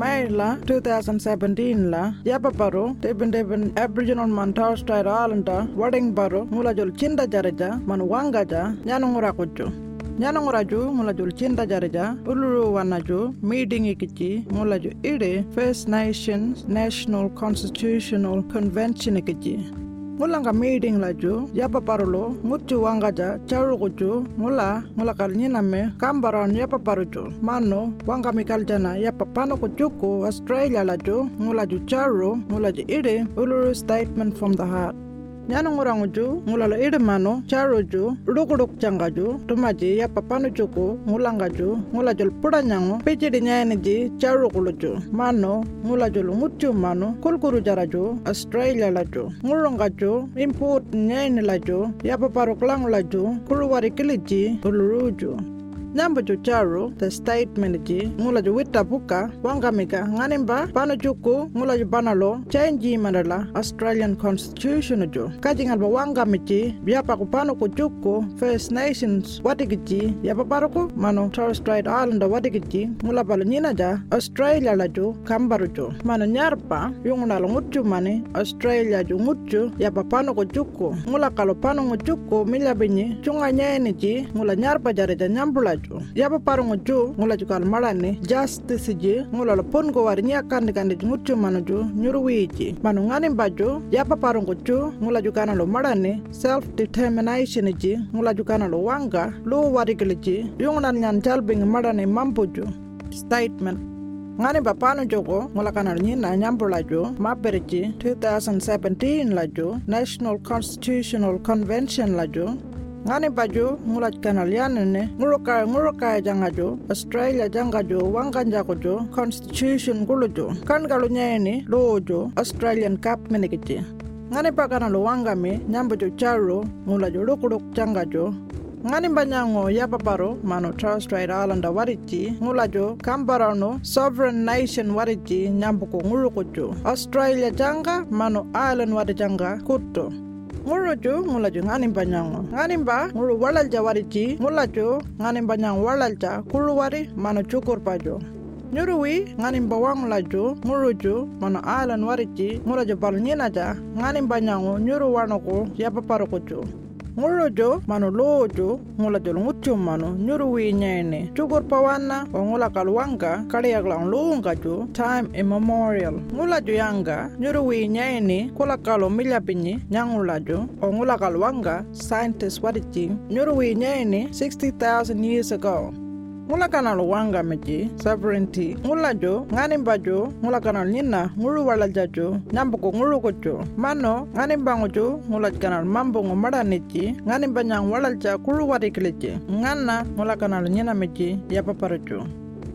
May la 2017 la yapa paro teben teben Aboriginal man Torres Strait Islander wading paro mula jol cinta jaraja man wangaja nyanungura kucu nyanongoraju mulaju cinta jaraja uluru wanaju meeting ikici mulaju ide First Nations National Constitutional Convention ikici mulanga meeting laju yapa parulo mucu wangaja charu kucu mula mula kalnya name kambaran yapa parucu mano wanga mikal jana yapa pano kucuku Australia laju mulaju charu mulaju ide uluru statement from the heart nyanongoranguju ngulala ide mano charuju rukuduk changaju tumaji ya papanu cuku ngulangaju ngulajul pudanyango pijidi nyayaniji charukuluju mano ngulajul ngucu mano kulkuru jaraju australia laju. Ngulongaju import nyayani laju ya paparu klang laju kuluwari kiliji uluruju nyambo ju the statement ji ngula ju witta buka wangamika nganimba pano juku ngula ju banalo change mandala australian constitution ju kajingal ba wangamiti biapa ku pano ku first nations watikiji yapa paruku mano torres strait island watikiji ngula balo nyina ja australia la ju kambaru ju mano nyarpa yunguna lo ngutu mani australia ju ngutu yapa pano ku juku ngula kalo pano ngu juku milabinyi chunga nyeni ji ngula nyarpa jare ja nyambula ju yaba parongo ju ngula ju kal marani justice ji ngula lo pon go war nya kan kan ju ngutu manu ju nyuru wiji. Manu ngani baju yaba parongo ju ngula ju kana lo marani self determination ji ngula ju kana lo wanga lo wari ji yungna nyan jalbing marani mampu ju statement. Ngani ba pano jogo? Ngula kana nyina nyambula ju maberji 2017 la ju national constitutional convention la ju ngani baju ngulat kanal yanene nguruka nguruka jangajo australia jangajo wanganja kojo constitution gulujo kan galu nyeni lojo australian cup menekiti ngani pakana lo wangame nyambojo charo ngulajo lukuluk jangajo ngani banyango ya paparo mano Torres Strait Islander wariti ngulajo kambarano sovereign nation wariti nyambuko ngulukujo Australia janga mano island wadi janga kuto nguluju ngulaju ngani banyango ngani ba ngulu walalja wariji ngulaju ngani banyang walalja kulu wari mano cukur pajo nyuruwi ngani bawang laju nguluju mano alan wariji ngulaju bal nyinaja ngani banyango nyuru yapa parokuju nguluju mano loju ngulaju ngutu mano nyuru nyene cukur pawana o ngula kalwanga kaliyaglang luungaju time immemorial. Ngulaju yanga nyuru wi nyene kula kalo milyapinyi nyangulaju o ngula kalwanga scientist wadichi nyuru nyene 60000 years ago ngula kanal wanga meji sovereignty ngula jo ngani bajo ngula kanal nyina ngulu wala jajo nyambo ko ngulu ko jo. Mano ngani bango jo ngula kanal mambo ngo mara neji ngani banyang wala ja kulu wari kileje ngana ngula kanal nyina ya paparo jo.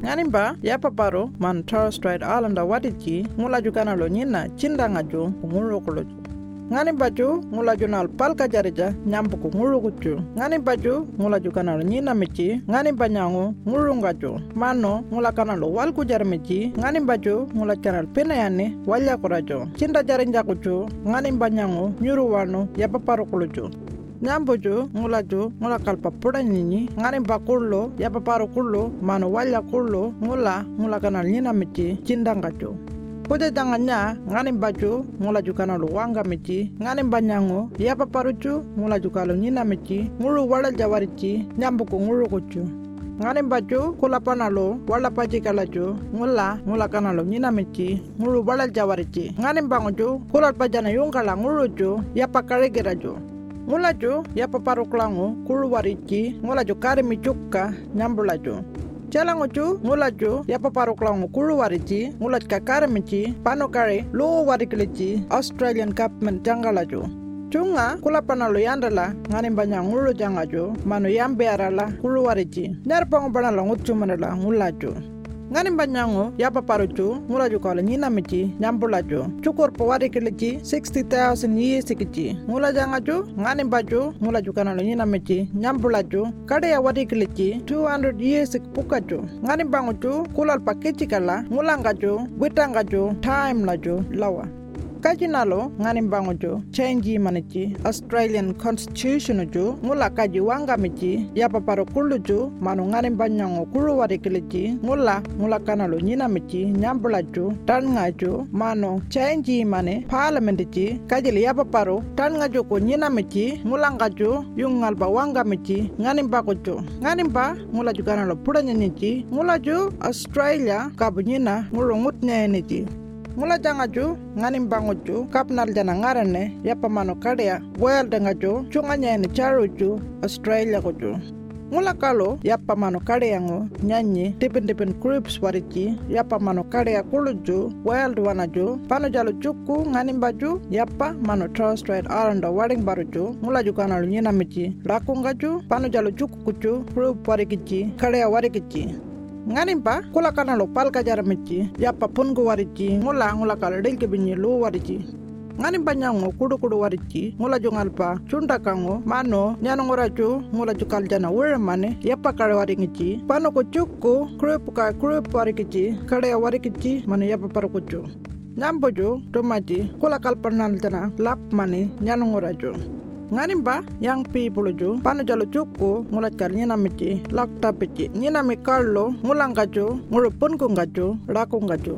Ngani ba ya paparo man Torres Strait Islander wadiji ngula jo kanal nyina cindanga jo ngulu ko jo ngani baju ngula junal palka jarija nyambuku ngulu kucu ngani baju ngula jukanal nyina mici. Ngani banyangu ngulu ngaju mano ngula kanalo wal kujar mici. Ngani baju ngula kanal penayani walya kurajo cinta jarinja kucu ngani banyangu nyuru wano ya paparu kulucu nyambuju ngulaju ngula kalpa puda nyinyi ngani bakullo ya paparu kullo mano walya kullo ngula ngula kanal nyina mici. Cinta Kuja janganya ngani baju ngula jukana lu wanga mici. Ngani banyango ya paparucu ngula jukalo nyina mici. Ngulu wala jawarici nyambuku ngulu kucu. Ngani baju kula panalo wala paji kalaju ngula ngula kanalo nyina mici. Ngulu wala jawarici ngani bangoju kula pajana yungkala ngulu ju ya pakaregiraju ngula ju ya paparuklangu kulu warici ngula kari micukka nyambulaju Jalangoju ngulaju ya paparuklangu kulu wariji ngulat kakare mici panokare lo warikilici Australian government jangalaju. Chunga kula panalo yandala ngani banya ngulu jangaju mano yambe arala kulu wariji. Nyar pango panalo ngutu manala ngulaju. Ngani banyango ya paparucu ngulaju kala nyina mici nyambulaju cukur pawari kilici 60000 years kici ngulajangaju ngani baju ngulaju kanalo nyina mici nyambulaju kade ya wari kilici 200 years pukaju. Ngani bangucu kulal pakici kala ngulangaju witangaju time laju lawa kajinalo nganim bango jo change manichi australian constitution jo ngula kaji wanga michi yapa paro kullu jo manu nganim banyango kulu wari kiliji ngula ngula kanalo nyina michi nyambula jo tan nga jo mano change mane parliament ji kajili yapa paro tan nga jo ko nyina michi ngula nga jo yung wanga michi nganim bako jo nganim ba ngula jo kanalo pudanya nyichi ngula jo australia kabu nyina ngulo ngut nyene ji mula janga ju nganim bango ju kapnal jana ngarane yapa mano kadea wel denga ju chunga nyene charu ju australia ko ju mula kalo yapa mano nyanyi tipin tipin groups wariji yapa mano kadea kulu ju world wana ju pano jalo chukku nganim baju yapa mano Strait Islander waring baru ju mula ju kanalu nyina michi lakunga ju pano jalo chukku kuchu group warikichi kadea warikichi nganimpa kula kana lo pal kajara michi yappa pungu warichi ngula ngula kala delke binyi lo warichi ngani banyango kudu kudu warichi ngula jongalpa chunda kango mano nyano ngoraju ngula jukal jana wura mane. Yappa kare waringichi pano ko chukku krup ka krup warikichi kare warikichi mano yappa parukuchu nyambojo tomaji kula kalpanal jana lap mane nyano nganimba yang people ju pano jalo cuku ngulat kar nyina miti lak tapici nyina mi karlo ngulang kaju ngurupun kung kaju lakung kaju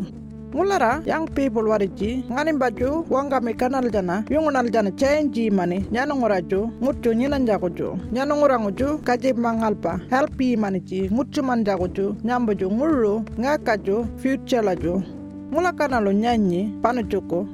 ngulara yang people warici nganim baju wanga mi kanal jana yungunal jana change mani nyano ngoraju ngucu nyinan jakuju nyano ngoranguju kaji mangalpa helpi manici ngucu man jakuju nyamboju nguru ngakaju future laju ngula kana lo nyanyi pano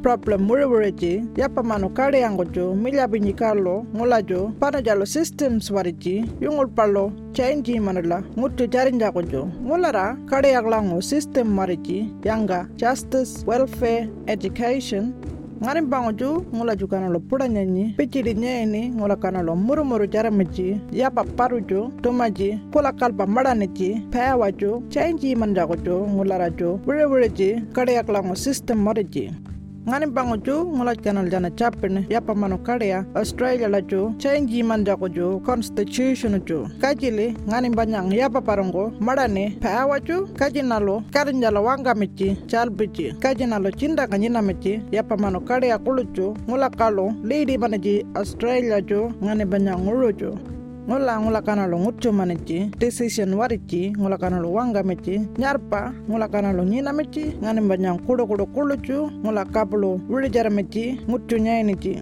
problem mure mure ji yapa mano kare yango jo milya binyi kalo ngula jo pano jalo systems wari ji yungul palo change manala ngutu jarinja ko jo. Ngula ra kare yaglango system mari ji yanga justice welfare education ngani bango ju ngula ju kana lo puda nyanyi pichiri nyeni ngula kana lo muru muru jaramaji yapa paru ju tumaji kula kalpa madani ji paya ju change manjago ju ngula ra ju wure wure ji kade yaklango system mari ji ngani bango ju ngula kanal jana chapin yapa mano kadea australia la ju change manjago ju constitution ju kajili ngani banyang yapa parongo madani paya ju kajinalo karinjala wanga michi chalbiji kajinalo chinda kanyina michi yapa mano kadea kuluju ngula kalo lidi manaji australia ju ngani banyang ngulu ju ngula ngula kana lo ngutu manichi decision warichi ngula kana lo wanga mechi nyarpa ngula kana lo nyina mechi ngani banyang kudo kudo kuluchu ngula kapulo wuri jara mechi ngutu nyaini chi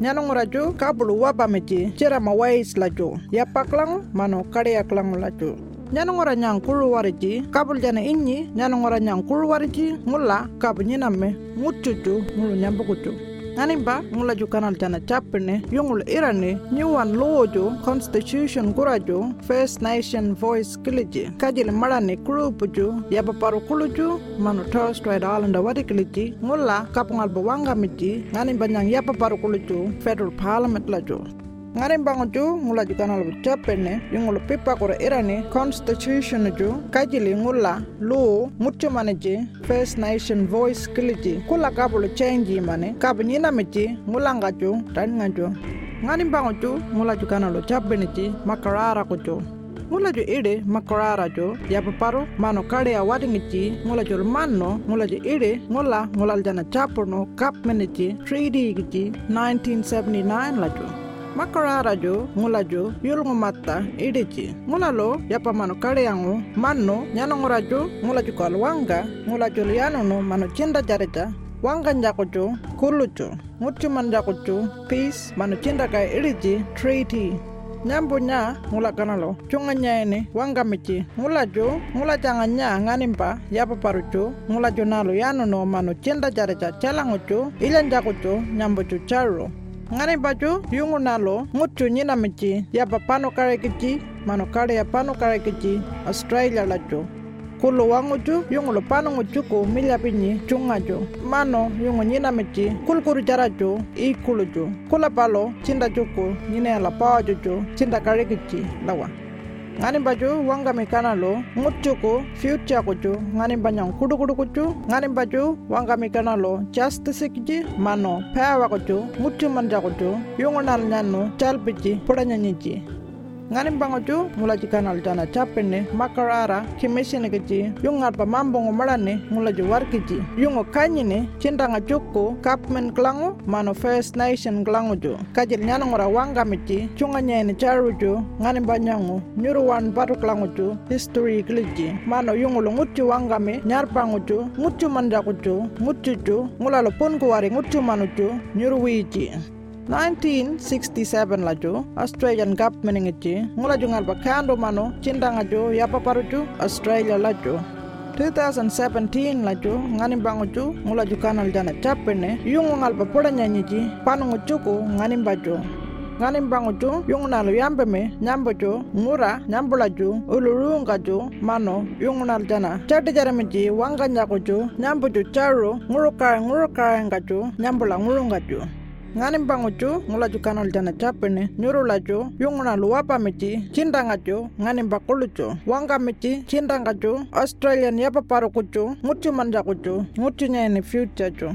nyano nguraju kabulu wapa mechi cera ma wais laju yapa klang mano karea klang laju nyano ngora nyang kulu wariji kabul jana inyi nyano ngora nyang kulu wariji ngula kabu nyina me ngutu ngulu nyambukuchu nanimba ngula ju kanal jana chapne yungul irani nyuwan lojo constitution gurajo first nation voice kiliji kajil marani group ju yaba paru kuluju manu Torres Strait Islander wadi kiliji ngula kapungal bawanga miji nanimba nyang yaba paru kuluju federal parliament laju ngarim bango ju ngula ju kanal bu chapene yungul pipa kore irani constitution ju kajili ngula lu mucho maneji first nation voice kiliji kula kabulu change mane kabu nyina miji ngula ngaju tan ngaju ngarim bango ju ngula ju chapene ji makarara ko ju. Ngula ju ide makarara jo yapa paru mano kare a wadingichi ngula ju manno ngula ju ide ngula ngula jana chapono kap meneji 3D gichi 1979 la ju. jo ngula lo yapa mano kaleyangu manno nyanongora jo ngula jo kal wanga ngula jo liano no mano cinda jareja wanga njako jo kulu jo ngutu man jako jo peace mano cinda kai idiji treaty. Nyambu nya ngula kanalo chunga nyaene wanga michi. Ngula jo ngula janga nya nganimpa yapa paru jo ngula jo nalo yano no mano cinda jareja chalango jo ilan jako jo nyambu jo charo ngani baju yungu nalo ngutu nyina michi. Ya papano kare kichi mano kare ya pano kare kichi. Australia lajo kulu wangu ju yungu lo pano nguchu ko milya pinyi chunga ju mano yungu nyina michi. Kulkuru jara ju i kulu ju kula palo chinda juku nyina la pawa ju ju chinda kare kichi lawa ngani baju wanga mikana lo nguchuku future kuchu ngani banyang kudu kudu kuchu ngani baju wanga mikana lo justice kiji mano pawa kuchu nguchu manja kuchu yungu nal nyanu chalpichi pudanya nyichi ngani bango ju mula ji kanal jana chapene makarara kimisine kiji yung ngat pa mambongo marane mula war kiji yung o kanyine cindanga jukku kapmen klangu mano first nation klangu ju. Kajil nyana ngora wanga miti chunga nyene charu ju ngani banyangu nyuru wan batu klangu ju history kliji mano yung ulo ngutu wanga me nyar pangu ju ngutu manjaku ju ngutu ju mula lo pun kuwari ngutu manu ju nyuru wiji 1967 la jo Australian government ngi chi ngula jo ngal ba khando mano chindanga jo yapa paru jo Australia la jo 2017 la chu ngani bangu chu ngula ju kanal jana chapene yung ngal pa poda nyanyi ji panu ngu chu ku ngani ba chu. Ngani bangu chu yung nal yambe me nyambo chu ngura nyambo la chu uluru nga chu mano yung nal jana chati jarame ji wanga nyaku chu nyambo chu charu nguru kar nguru kar nga chu nyambo la nguru nga chu. nganim bangu chu ngula chu kanol jana chapene nyuru la chu yungna luwa pa michi chindanga chu nganim bakulu chu wanga michi chindanga chu australian yapa paru ku chu ngutu manja ku chu ngutu nyani future chu.